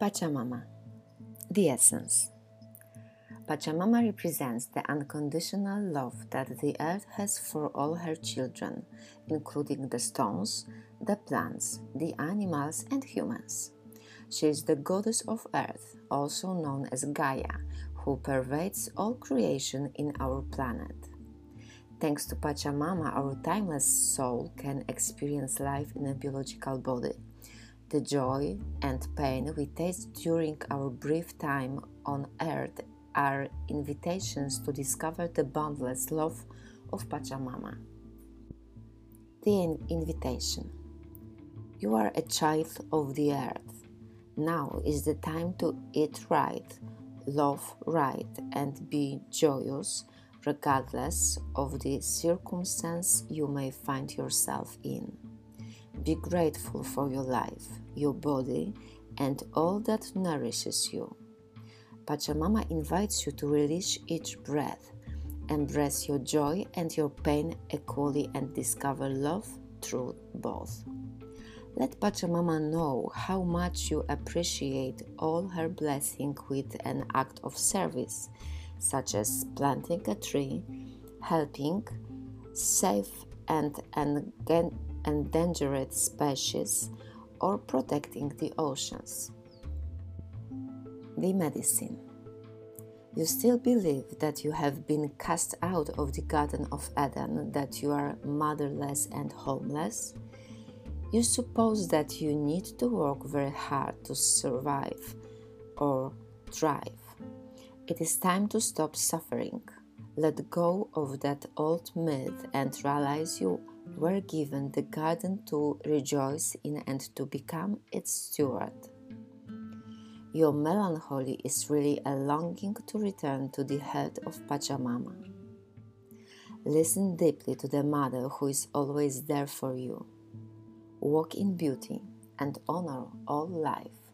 Pachamama The Essence Pachamama represents the unconditional love that the earth has for all her children, including the stones, the plants, the animals, and humans. She is the goddess of earth, also known as Gaia, who pervades all creation in our planet. Thanks to Pachamama, our timeless soul can experience life in a biological body the joy and pain we taste during our brief time on earth are invitations to discover the boundless love of Pachamama. The invitation You are a child of the earth. Now is the time to eat right, love right, and be joyous regardless of the circumstance you may find yourself in. Be grateful for your life, your body, and all that nourishes you. Pachamama invites you to release each breath, embrace your joy and your pain equally, and discover love through both. Let Pachamama know how much you appreciate all her blessing with an act of service, such as planting a tree, helping save and, and endangered species or protecting the oceans. The medicine. You still believe that you have been cast out of the Garden of Eden, that you are motherless and homeless? You suppose that you need to work very hard to survive or thrive. It is time to stop suffering. Let go of that old myth and realize you were given the garden to rejoice in and to become its steward. Your melancholy is really a longing to return to the head of Pachamama. Listen deeply to the mother who is always there for you. Walk in beauty and honor all life.